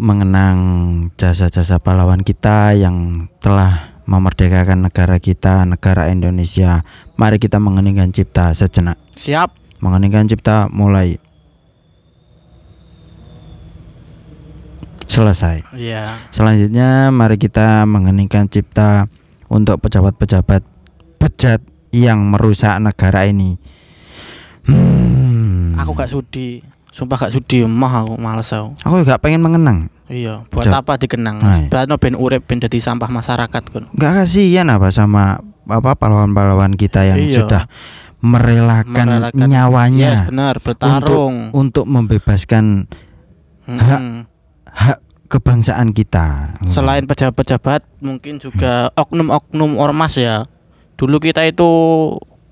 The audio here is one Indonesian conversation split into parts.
untuk mengenang jasa-jasa pahlawan kita yang telah memerdekakan negara kita, negara Indonesia. Mari kita mengeningkan cipta sejenak. Siap. Mengeningkan cipta mulai selesai. Iya. Selanjutnya mari kita mengeningkan cipta untuk pejabat-pejabat bejat yang merusak negara ini. Hmm. Aku gak sudi. Sumpah gak sudi mah aku males aku. Aku juga pengen mengenang. Iya, buat apa dikenang? Hai. Bano ben urip ben dadi sampah masyarakat kan. Gak kasihan apa sama apa pahlawan-pahlawan kita yang Iya. sudah merelakan, Merelakan- nyawanya Yes, benar, bertarung. untuk membebaskan Mm-mm. hak kebangsaan kita. Selain pejabat-pejabat, mungkin juga oknum-oknum ormas ya. Dulu kita itu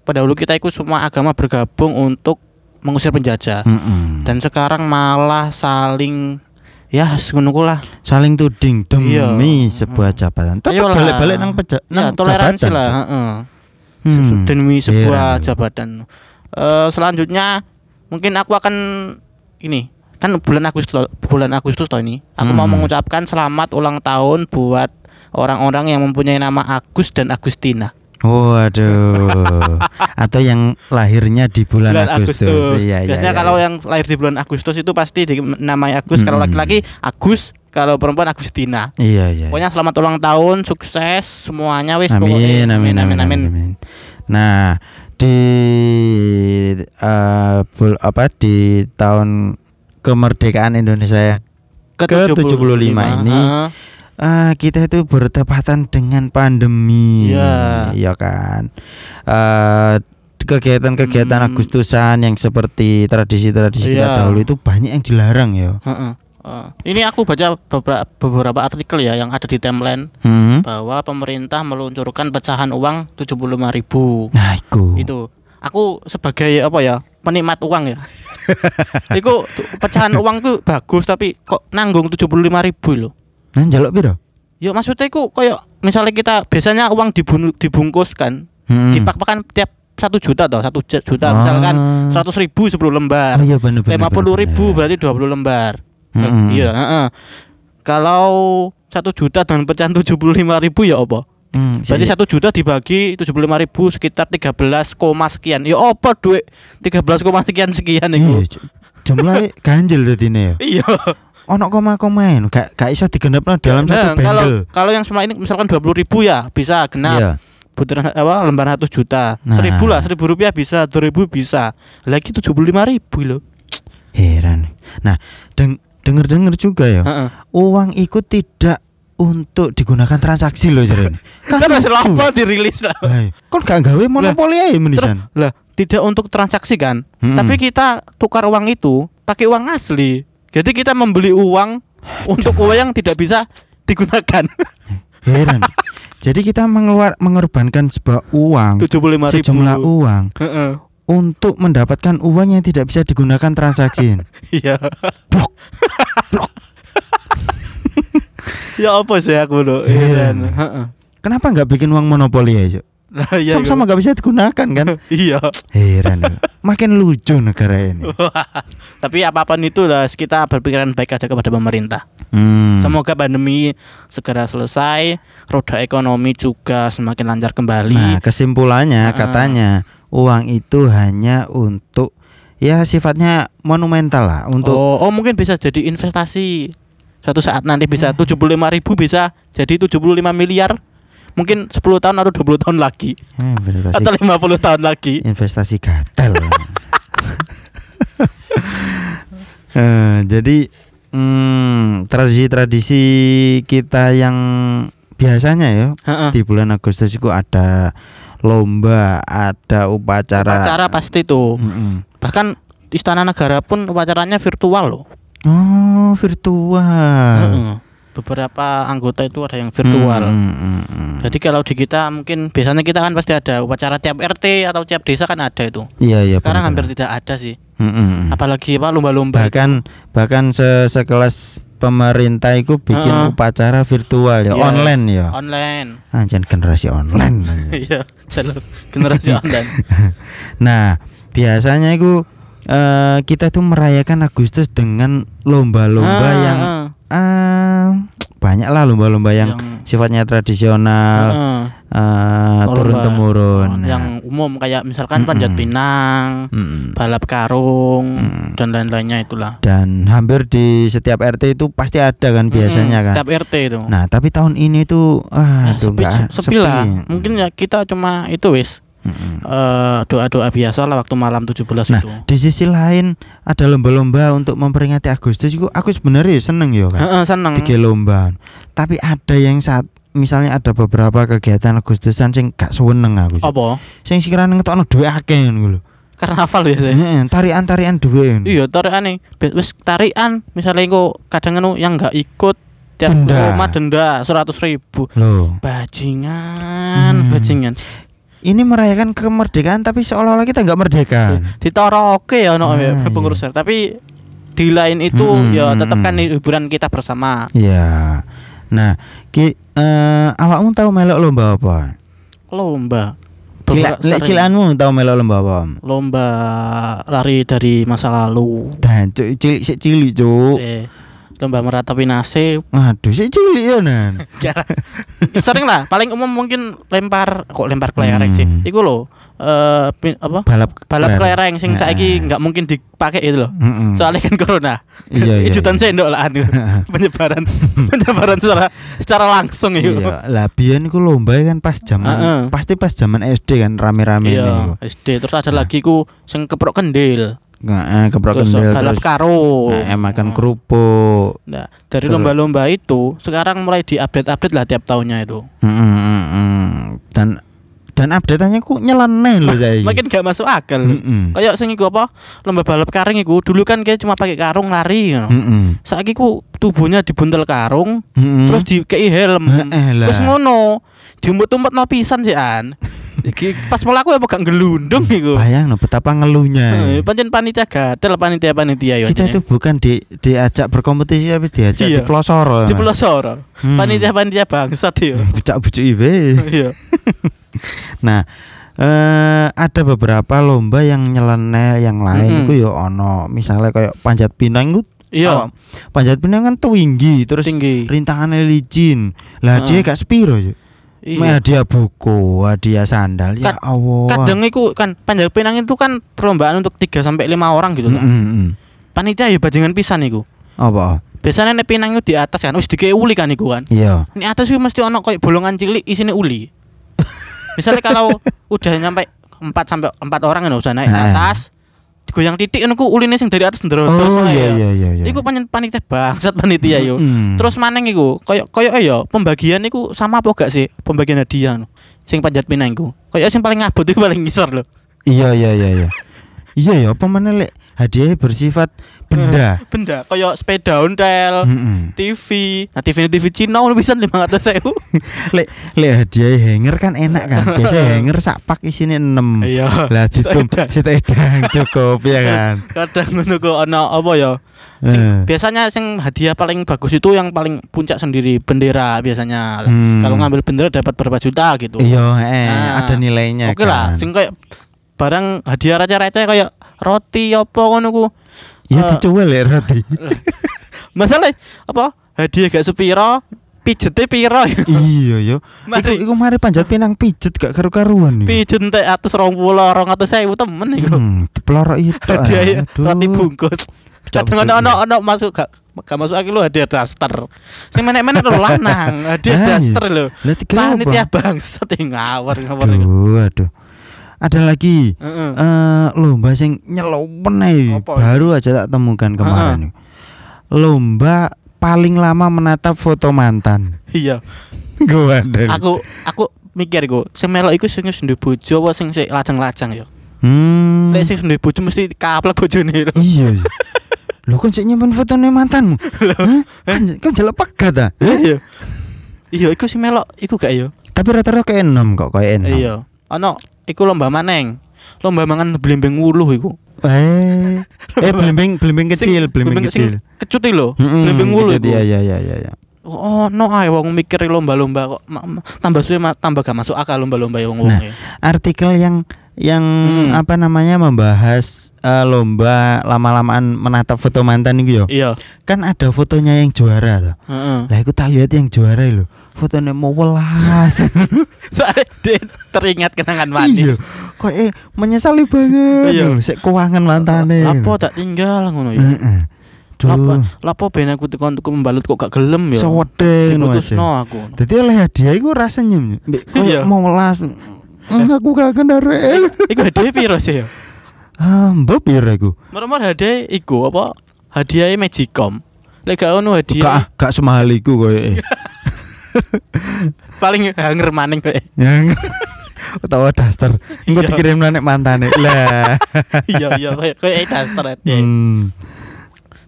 pada dulu kita itu semua agama bergabung untuk mengusir penjajah. Mm-mm. Dan sekarang malah saling ya ngono ku lah. saling tuding demi Iya. sebuah jabatan. Tetap Ayolah. balik-balik nang peja- Ya, nang toleransi jabatan, lah, heeh. Hmm. demi sebuah Heran. jabatan. Eh, selanjutnya mungkin aku akan ini kan bulan Agustus bulan Agustus toh ini aku mau Hmm. mengucapkan selamat ulang tahun buat orang-orang yang mempunyai nama Agus dan Agustina. Waduh. Atau yang lahirnya di bulan, Agustus. Iya, iya, Biasanya iya, kalau iya. yang lahir di bulan Agustus itu pasti di, namanya Agus. Kalau Hmm. laki-laki Agus, kalau perempuan Agustina. Iya, iya. Pokoknya selamat ulang tahun, sukses semuanya wis Amin, pokoknya. amin, amin, amin, amin. Nah, di eh, bul- apa di tahun kemerdekaan Indonesia Ke-75 ini, Heeh. Eh, kita itu bertepatan dengan pandemi, Iya. Iya kan. Eh, kegiatan-kegiatan Hmm. Agustusan yang seperti tradisi-tradisi kita Iya. dahulu itu banyak yang dilarang ya. Heeh. Heeh. Ini aku baca beberapa, beberapa artikel ya yang ada di timeline Hmm. bahwa pemerintah meluncurkan pecahan uang 75.000 ribu. Nah, itu. Itu aku sebagai apa ya penikmat uang ya. Iku pecahan uang tuh bagus tapi kok nanggung 75.000 ribu loh. Nah, njaluk piro? Ya maksudnya iku kayak misalnya kita biasanya uang dibun- dibungkus kan, Hmm. dipak-pakan tiap satu juta toh satu ju- juta Ah. misalkan seratus ribu 10 lembar. Oh iya lima puluh bener, ribu bener. berarti 20 lembar. Eh, Mm-mm. Iya, heeh. Kalau satu juta dan pecahan 75 ribu ya apa? Hmm, Berarti sih. satu juta dibagi 75 ribu sekitar 13, koma sekian. Ya apa duit 13, koma sekian sekian Iya, itu? Cuk. jumlah ganjil dadi ne ya. Iya. Ono koma-komain, gak gak iso digenepno dalam Nah, satu kalau bendel. kalau yang semula ini misalkan 20 ribu ya bisa genap. Iya. Butiran apa lembar 100 juta. Nah. Seribu lah, seribu rupiah bisa, dua ribu bisa. Lagi 75 ribu loh. Heran. Nah, deng denger-denger juga ya. Heeh. Uang itu tidak untuk digunakan transaksi loh jare. Kan masih lama dirilis lah. Lah, Kon gak gawe monopoli ae menisan. Lah, tidak untuk transaksi kan? Mm-mm. Tapi kita tukar uang itu pakai uang asli. Jadi kita membeli uang untuk uang yang tidak bisa digunakan. Heran. Jadi kita mengeluar mengorbankan sebuah uang 75 ribu. sejumlah uang Heeh. untuk mendapatkan uang yang tidak bisa digunakan transaksi. Iya. Blok. ya apa sih aku lo? Heran. Kenapa nggak bikin uang monopoli aja? Iya, Sama-sama nggak bisa digunakan kan? Iya. Heran. ya. Makin lucu negara ini. Tapi apa pun itu lah kita berpikiran baik aja kepada pemerintah. Hmm. Semoga pandemi segera selesai, roda ekonomi juga semakin lancar kembali. Nah, kesimpulannya katanya uang itu hanya untuk ya sifatnya monumental lah untuk oh, oh mungkin bisa jadi investasi. Suatu saat nanti bisa 75 ribu bisa jadi 75 miliar. Mungkin 10 tahun atau 20 tahun lagi investasi atau 50 tahun lagi. investasi gatel. Eh, jadi hmm, tradisi-tradisi kita yang biasanya ya Heeh. di bulan Agustus itu ada lomba, ada upacara. Upacara pasti tuh. Mm-mm. Bahkan Istana Negara pun upacaranya virtual loh. Oh, virtual. Heeh. Beberapa anggota itu ada yang virtual. Mm, mm, mm. Jadi kalau di kita mungkin biasanya kita kan pasti ada upacara tiap RT atau tiap desa kan ada itu. Iya iya. Sekarang benar, hampir tidak ada sih. Mm, mm, mm. Apalagi apa lomba-lomba. bahkan bahkan se sekelas pemerintah itu bikin Heeh. upacara virtual ya, Iya. online ya. online. Anjan generasi online. Iya, jalur generasi online. nah, biasanya itu eh, kita tuh merayakan Agustus dengan lomba-lomba Ah, yang ah, eh, banyak lah lomba-lomba yang, sifatnya tradisional, Heeh. eh, Lomba. turun temurun. Oh, yang umum kayak misalkan panjat Mm-mm. pinang, Mm-mm. balap karung Mm. dan lain-lainnya itulah. dan hampir di setiap RT itu pasti ada kan biasanya Mm-mm, kan. Tiap RT itu. Nah, tapi tahun ini tuh ah, aduh, sepi, nggak- sepi lah. Mungkin ya kita cuma itu wis Mm-mm. eh, doa-doa biasa lah waktu malam 17 Nah, itu. di sisi lain ada lomba-lomba untuk memperingati Agustus itu aku sebenarnya ya seneng ya kan. Heeh, seneng. Tiga lomba. Tapi ada yang saat misalnya ada beberapa kegiatan Agustusan sing gak seneng aku. Apa? Sing sekiranya ngetokno duwe akeh ngono lho. Karnaval ya saya. Heeh, tarian-tarian duwe. Iya. Be- Wis tarikan misalnya kok kadang anu yang nggak ikut tiap Denda. rumah denda seratus ribu. Loh, Bajingan, Hmm. bajingan. Ini merayakan kemerdekaan tapi seolah-olah kita nggak merdeka. Ditoroke ya no Ah, ya, iya. pengurus tapi di lain itu Mm-mm, ya tetap kan mm-mm. hiburan kita bersama. Iya. Nah, ki eh awakmu tahu melok lomba apa? Lomba. Cila, cilaanmu tahu melok lomba apa? lomba lari dari masa lalu. Dan cilik cilik, Cuk. Eh, lomba meratapi nasib. Aduh, sik cilik ya, Nan. Sering lah, paling umum mungkin lempar kok lempar kelereng sih. Hmm. Iku loh eh pin- apa? Balap balap kelereng sing Heeh. saiki nggak mungkin dipakai itu loh. Mm-mm. Soalnya kan corona. Iya, iya, Ijutan iya. sendok lah anu. penyebaran penyebaran secara secara langsung itu. Iya, lah biyen iku lomba kan pas zaman pasti pas zaman SD kan rame-rame Iya. SD terus ada Nah. lagi ku sing keprok kendil. Heeh, keprok terus kendil balap terus karo. eh, makan Heeh. kerupuk. Nah, dari Terus- lomba-lomba itu sekarang mulai diupdate-update lah tiap tahunnya itu. Heeh, heeh, heeh. Dan dan update-nya ku nyeleneh lho saya. Makin gak masuk akal. Heeh. Kayak sing iku apa? Lomba balap karung iku dulu kan kayak cuma pakai karung lari ngono. Heeh. Saiki ku tubuhnya dibuntel karung Heeh. terus dikei helm. Terus ngono. Diumpet-umpet no pisan sih an. Iki Pas melaku ya gak gelundung iku. Bayang no betapa ngeluhnya. Eh, Pancen panitia gatel panitia-panitia ya. Kita itu bukan di diajak berkompetisi tapi diajak Iya. di pelosor. di pelosor. Hmm. Panitia-panitia bangsat ya. bucak-bucuk ibe. Iya. Nah, eh ada beberapa lomba yang nyeleneh yang lain Mm-mm. itu ya ono. Misalnya kayak panjat pinang itu Iya. panjat pinang kan tinggi terus Tinggi. rintangannya licin. Lah dia Heeh. gak sepiro ya. Iya. Hadiah buku, hadiah sandal. Ya Kad- Allah. Kadang iku kan panjat pinang itu kan perlombaan untuk 3 sampai 5 orang gitu kan. Mm, mm, mm. Panitia ya bajingan pisan iku. Apa? Biasanya nek pinang itu di atas kan, wis dikei uli kan iku kan. Iya. Ini atas itu mesti ono kayak bolongan cilik isine uli. Misalnya kalau udah nyampe 4 sampai 4 orang kan usah naik Heeh. atas. Digoyang titik ngono ku uline sing dari atas ndrodos Oh wae iya ya. iya iya iya. Iku pancen panitia bangsat panitia yo. Mm. Terus maneng iku koyo koyo ya pembagian iku sama apa gak sih pembagian hadiah no? Sing panjat pinang iku. Koyo sing paling ngabut iku paling ngisor lho. Iya iya iya iya. Iya ya, apa mana lek hadiahnya bersifat benda. Benda koyo sepeda ontel, Mm-mm. TV. Nah, TV TV Cina ngono pisan 500.000. Lek lek hadiah hanger kan enak kan. Biasanya hanger sak pak isine 6. Iya. Lah ditum setedang cukup ya kan. Kadang ngono kok ana apa ya? Sing, Eh. biasanya sing hadiah paling bagus itu yang paling puncak sendiri bendera biasanya. Hmm. Kalau ngambil bendera dapat berapa juta gitu. Iya, eh Nah, ada nilainya Oke lah, kan. sing kayak barang hadiah receh-receh kayak roti apa ngono ku. Ya eh, dicuel ya roti. Masalah apa? Hadiah gak sepiro, pijete piro. iya yo. Iku Mari iku mari panjat pinang pijet gak karu-karuan iki. pijet entek atus rong puluh, rong atus sewu temen iku. Hmm, dipelorok itu. Hadiah aduh. roti bungkus. Kadang ono ono ono masuk gak gak masuk aki lu hadiah daster. Sing menek-menek lho lanang, hadiah Ah, iya. daster lho. Panitia yang ngawur ngawur. Aduh, aduh. Ada lagi Heeh. eh lomba sing nyelopen baru aja tak temukan kemarin. Lomba paling lama menatap foto mantan. Iya. Gua ada. Aku aku mikir iku, sing melok iku sing wis bojo apa sing sik lajang-lajang ya. Hmm. Lek sing duwe bojo mesti kaplek bojone lho. Iya. iya. Lo kan sik nyimpen fotone mantanmu. Hah? Kan kan jelek pegat ta? Iya. Iya, iku sing melok iku gak ya? Tapi rata-rata kayak enam kok kayak enam. Iya. Ono iku lomba maneng. Lomba mangan blimbing wuluh iku. Eh, eh belimbing belimbing kecil, belimbing kecil. Kecut lho, Mm-mm, blimbing wuluh iku. Iya iya iya iya. iya. Oh, no ae wong mikir lomba-lomba kok tambah suwe tambah gak masuk akal lomba-lomba wong wong Nah. Artikel yang yang Hmm. apa namanya membahas eh, lomba lama-lamaan menatap foto mantan itu yo. Iya. Kan ada fotonya yang juara loh. Heeh. Lah aku tak lihat yang juara loh. Fotonya mau welas. Soalnya teringat kenangan iya. manis. Kok eh menyesali banget. Iya. Iya. Sik keuangan mantane. Lapo tak tinggal ngono ya. Heeh. Lapo lapo ben aku tekan tuku membalut kok gak gelem ya. Sewede ngono. Diputusno aku. Jadi oleh hadiah itu rasanya mbek Iya. koyo mau welas. Mm, Aku gak kendaraan. Iku hadiah piro sih ya? Ah, mbok piro iku? Meremar hadiah iku apa? Hadiahnya Magicom. Lek gak ono Gak hadiah gak semahal iku koyo. paling hanger maning kowe. Yang utawa daster. Engko Iya. dikirim nek mantane. Lah. Iya iya kowe kowe daster hadiah. Hmm.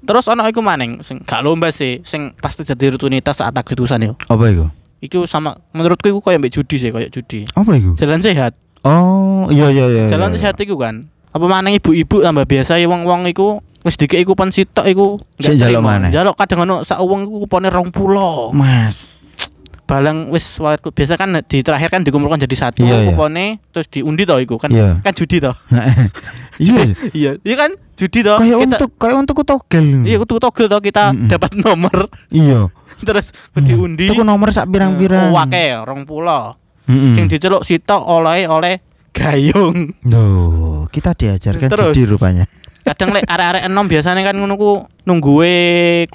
Terus ono iku maning sing gak lomba sih, sing pasti jadi rutinitas saat agustusan yo. Apa iku? Iku sama menurutku iku kayak mbek judi sih, kayak judi. Apa iku? Jalan sehat. Oh, iya iya iya. Jalan iya. sehat iku kan. Apa maneng ibu-ibu tambah biasa ya wong-wong iku wis dikek kupon sitok iku njaluk terima. maneh. Njaluk kadang ono sak wong iku kupone 20. Mas. Balang wis waktu biasa kan di terakhir kan dikumpulkan jadi satu Iya, iya. kupone terus diundi to iku kan. Iya. Kan judi to. Iya. iya, iya kan judi to. Kayak Kita untuk kayak untuk togel. Iya, kudu togel to kita Mm-mm. dapat nomor Iya. terus diundi. Tuku nomor sak pirang-pirang. Oh, akeh 20. Heeh. Sing diceluk sitok oleh oleh gayung. Loh, kita diajarkan Terus. judi rupanya. Kadang lek arek-arek enom biasanya kan ngono ku nungguwe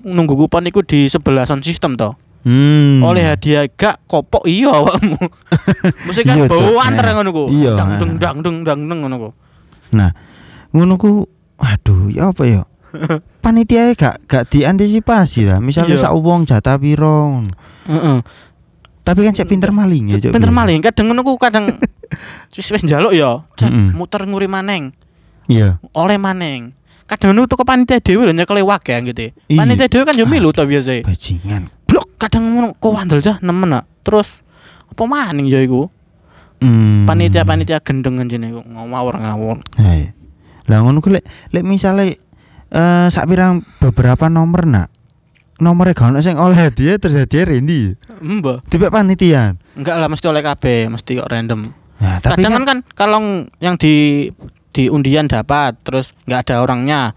nunggu kupon iku di sebelah sound system to. Hmm. Oleh hadiah gak kopok iya awakmu. Mesti kan Iya, Cuk. bawaan Nah, ngono ku. iya, Dang deng dang deng dang deng ngono ku. Nah, ngono ku aduh, ya apa ya? Panitia gak gak diantisipasi lah. Misalnya Iya. sak wong jatah piro. Heeh. Tapi kan cek pinter maling ya. Pinter maling kadang ngono ku kadang wis wis njaluk ya. Muter nguri maneng. Iya. Oleh maneng. Kadang tuh ke panitia dhewe lho nyekel wake gitu. Panitia dhewe kan yo milu to biasa. Bajingan. Kadang ngono kok wandel dah nemen nak. Terus apa maning ya iku? Hmm. Panitia-panitia gendeng jene iku ngawur ngawur. Nah, iya. Lah ngono ku lek lek misale eh sak pirang beberapa nomor nak. Nomornya gak ono sing oleh hadiah terus hadiah Randy. Mbah. Tiba panitia. Enggak lah mesti oleh KB, mesti kok random. Nah, tapi Kadang kan, kan, kan kalau yang di di undian dapat terus nggak ada orangnya.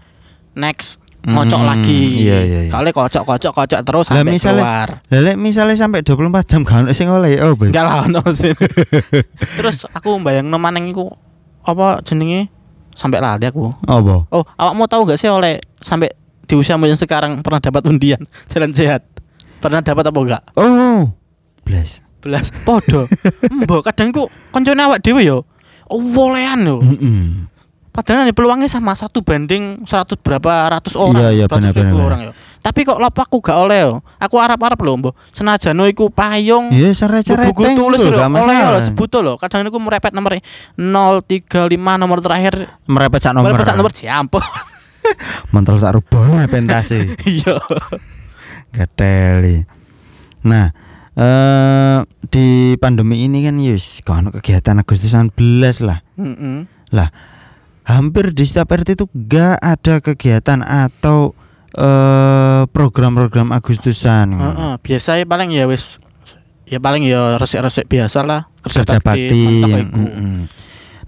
Next ngocok Hmm, lagi. iya, iya, iya. Kali kocok kocok kocok terus Lah, sampai misalnya- keluar. lah lek misale sampai 24 jam ono sing oleh oh, Boy. Enggak lah ono sih. terus aku bayang maneng iku apa jenenge sampai lali aku. Apa? Oh, awakmu tahu gak sih oleh sampai di usiamu yang sekarang pernah dapat undian jalan sehat? Pernah dapat apa enggak? Oh. Bless. Belas podo. Mbok kadang ku koncone awak dhewe yo. Oh, wolean yo. Heeh. Padahal nih peluangnya sama satu banding seratus berapa ratus orang, Iya, iya, ribu benar, orang yo. Tapi kok lapo aku gak oleh yo. Aku arep-arep lho, mbok. Senajan iku payung. Iya, seret-seret buku tulis lho, gak oleh yo masalah. sebut lho. Kadang niku merepet nomor 035 nomor terakhir. Merepet sak nomor. Merepet sak nomor siampo. Mantel sak rubone pentase. Iya. Gateli. Nah, eh di pandemi ini kan yus ono kegiatan Agustusan belas lah. Heeh. Hampir di setiap RT itu gak ada kegiatan atau eh program-program Agustusan. Heeh, biasanya paling ya wis ya paling ya resik-resik biasa lah Kerja bakti. iku. Mm-mm.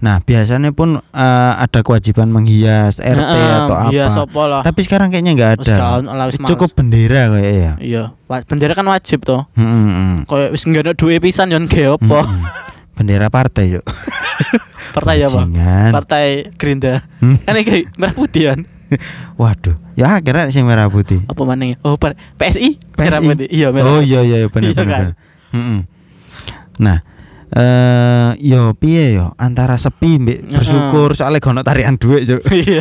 Nah, biasanya pun eh, ada kewajiban menghias RT Heeh, atau apa. Lah. Tapi sekarang kayaknya nggak ada. lah, wis males. Cukup bendera kayak ya. Iya, bendera kan wajib toh. Mm-mm. Kayak wis nggak ada duit pisan yon ge opo. Mm-mm. Bendera partai yuk. Partai apa? Partai Gerindra. Hmm. Kan iki merah putih kan. Waduh, ya akhirnya sing merah putih. Apa maneh? Oh, par- PSI? Merah PSI? putih. Iya, merah. Oh iya iya iya benar Iya benar. kan? benar. Mm-mm. Nah, eh yo piye yo antara sepi mbek bersyukur soalnya gak ono tarian duit Cuk. iya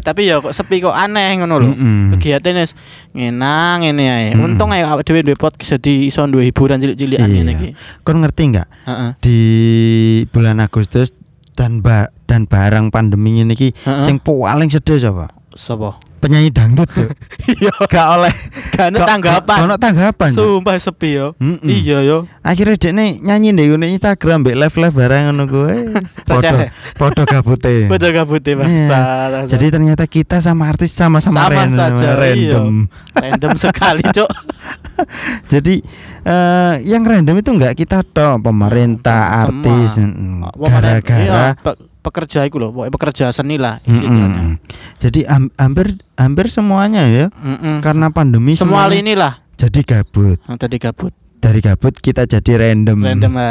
tapi ya kok sepi kok aneh ngono lho Mm-mm. kegiatan wis ngenang ngene ae Mm. untung ae awake dhewe duwe podcast jadi iso duwe hiburan cilik-cilikan ngene iki Iya. Kon ngerti nggak heeh di bulan Agustus dan ba dan barang pandemi ini ki Heeh. sing paling sedih siapa? sapa Penyanyi dangdut Cuk. iya gak oleh gak ada tanggapan gak ono tanggapan sumpah sepi yo Mm-mm. iya yo akhirnya dia nih nyanyi deh di Instagram mbek live live bareng ngono gue Receh. foto gabute kabute Iya. bangsa. jadi ternyata kita sama artis sama-sama Sama random, saja, iya. random. random sekali, Cuk. jadi eh, yang random itu enggak kita toh pemerintah artis mm, Pokoknya, gara-gara iya, pe- pekerja lho, pokoknya pekerja seni lah Mm-mm. istilahnya. jadi am- hampir hampir semuanya ya Mm-mm. karena pandemi Semua semuanya inilah jadi gabut tadi gabut. dari gabut kita jadi random Random